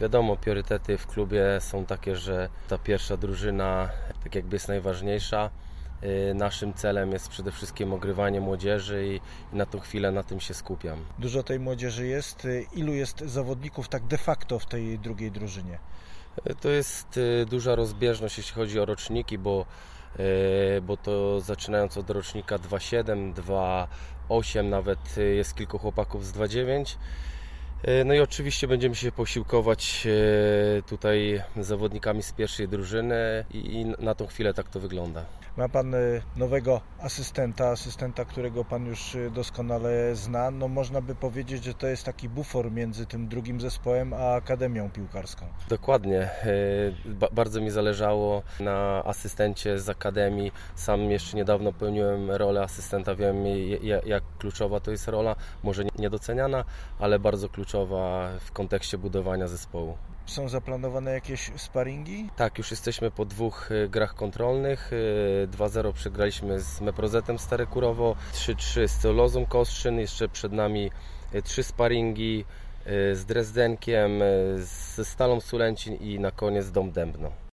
Wiadomo, priorytety w klubie są takie, że ta pierwsza drużyna tak jakby jest najważniejsza. Y, Naszym celem jest przede wszystkim ogrywanie młodzieży i na tą chwilę na tym się skupiam. Dużo tej młodzieży jest. Y, Ilu jest zawodników tak de facto w tej drugiej drużynie? Y, To jest duża rozbieżność, jeśli chodzi o roczniki, bo, bo to zaczynając od rocznika 2.7, 2.8, nawet jest kilku chłopaków z 2.9. Y, No i oczywiście będziemy się posiłkować y, tutaj zawodnikami z pierwszej drużyny i na tą chwilę tak to wygląda. Ma Pan y, nowego asystenta, asystenta, którego Pan już doskonale zna. No można by powiedzieć, że to jest taki bufor między tym drugim zespołem a Akademią Piłkarską. Dokładnie. Ba- Bardzo mi zależało na asystencie z akademii. Sam jeszcze niedawno pełniłem rolę asystenta. Wiem, jak kluczowa to jest rola. Może nie- niedoceniana, ale bardzo kluczowa w kontekście budowania zespołu. Są zaplanowane jakieś sparingi? Tak, już jesteśmy po dwóch y, grach kontrolnych. Y, 2-0 przegraliśmy z Meprozetem Stare Kurowo, 3-3 z Celozą Kostrzyn. Jeszcze przed nami y, trzy sparingi y, z Drezdenkiem, y, ze Stalą Sulęcin i na koniec Dom Dębno.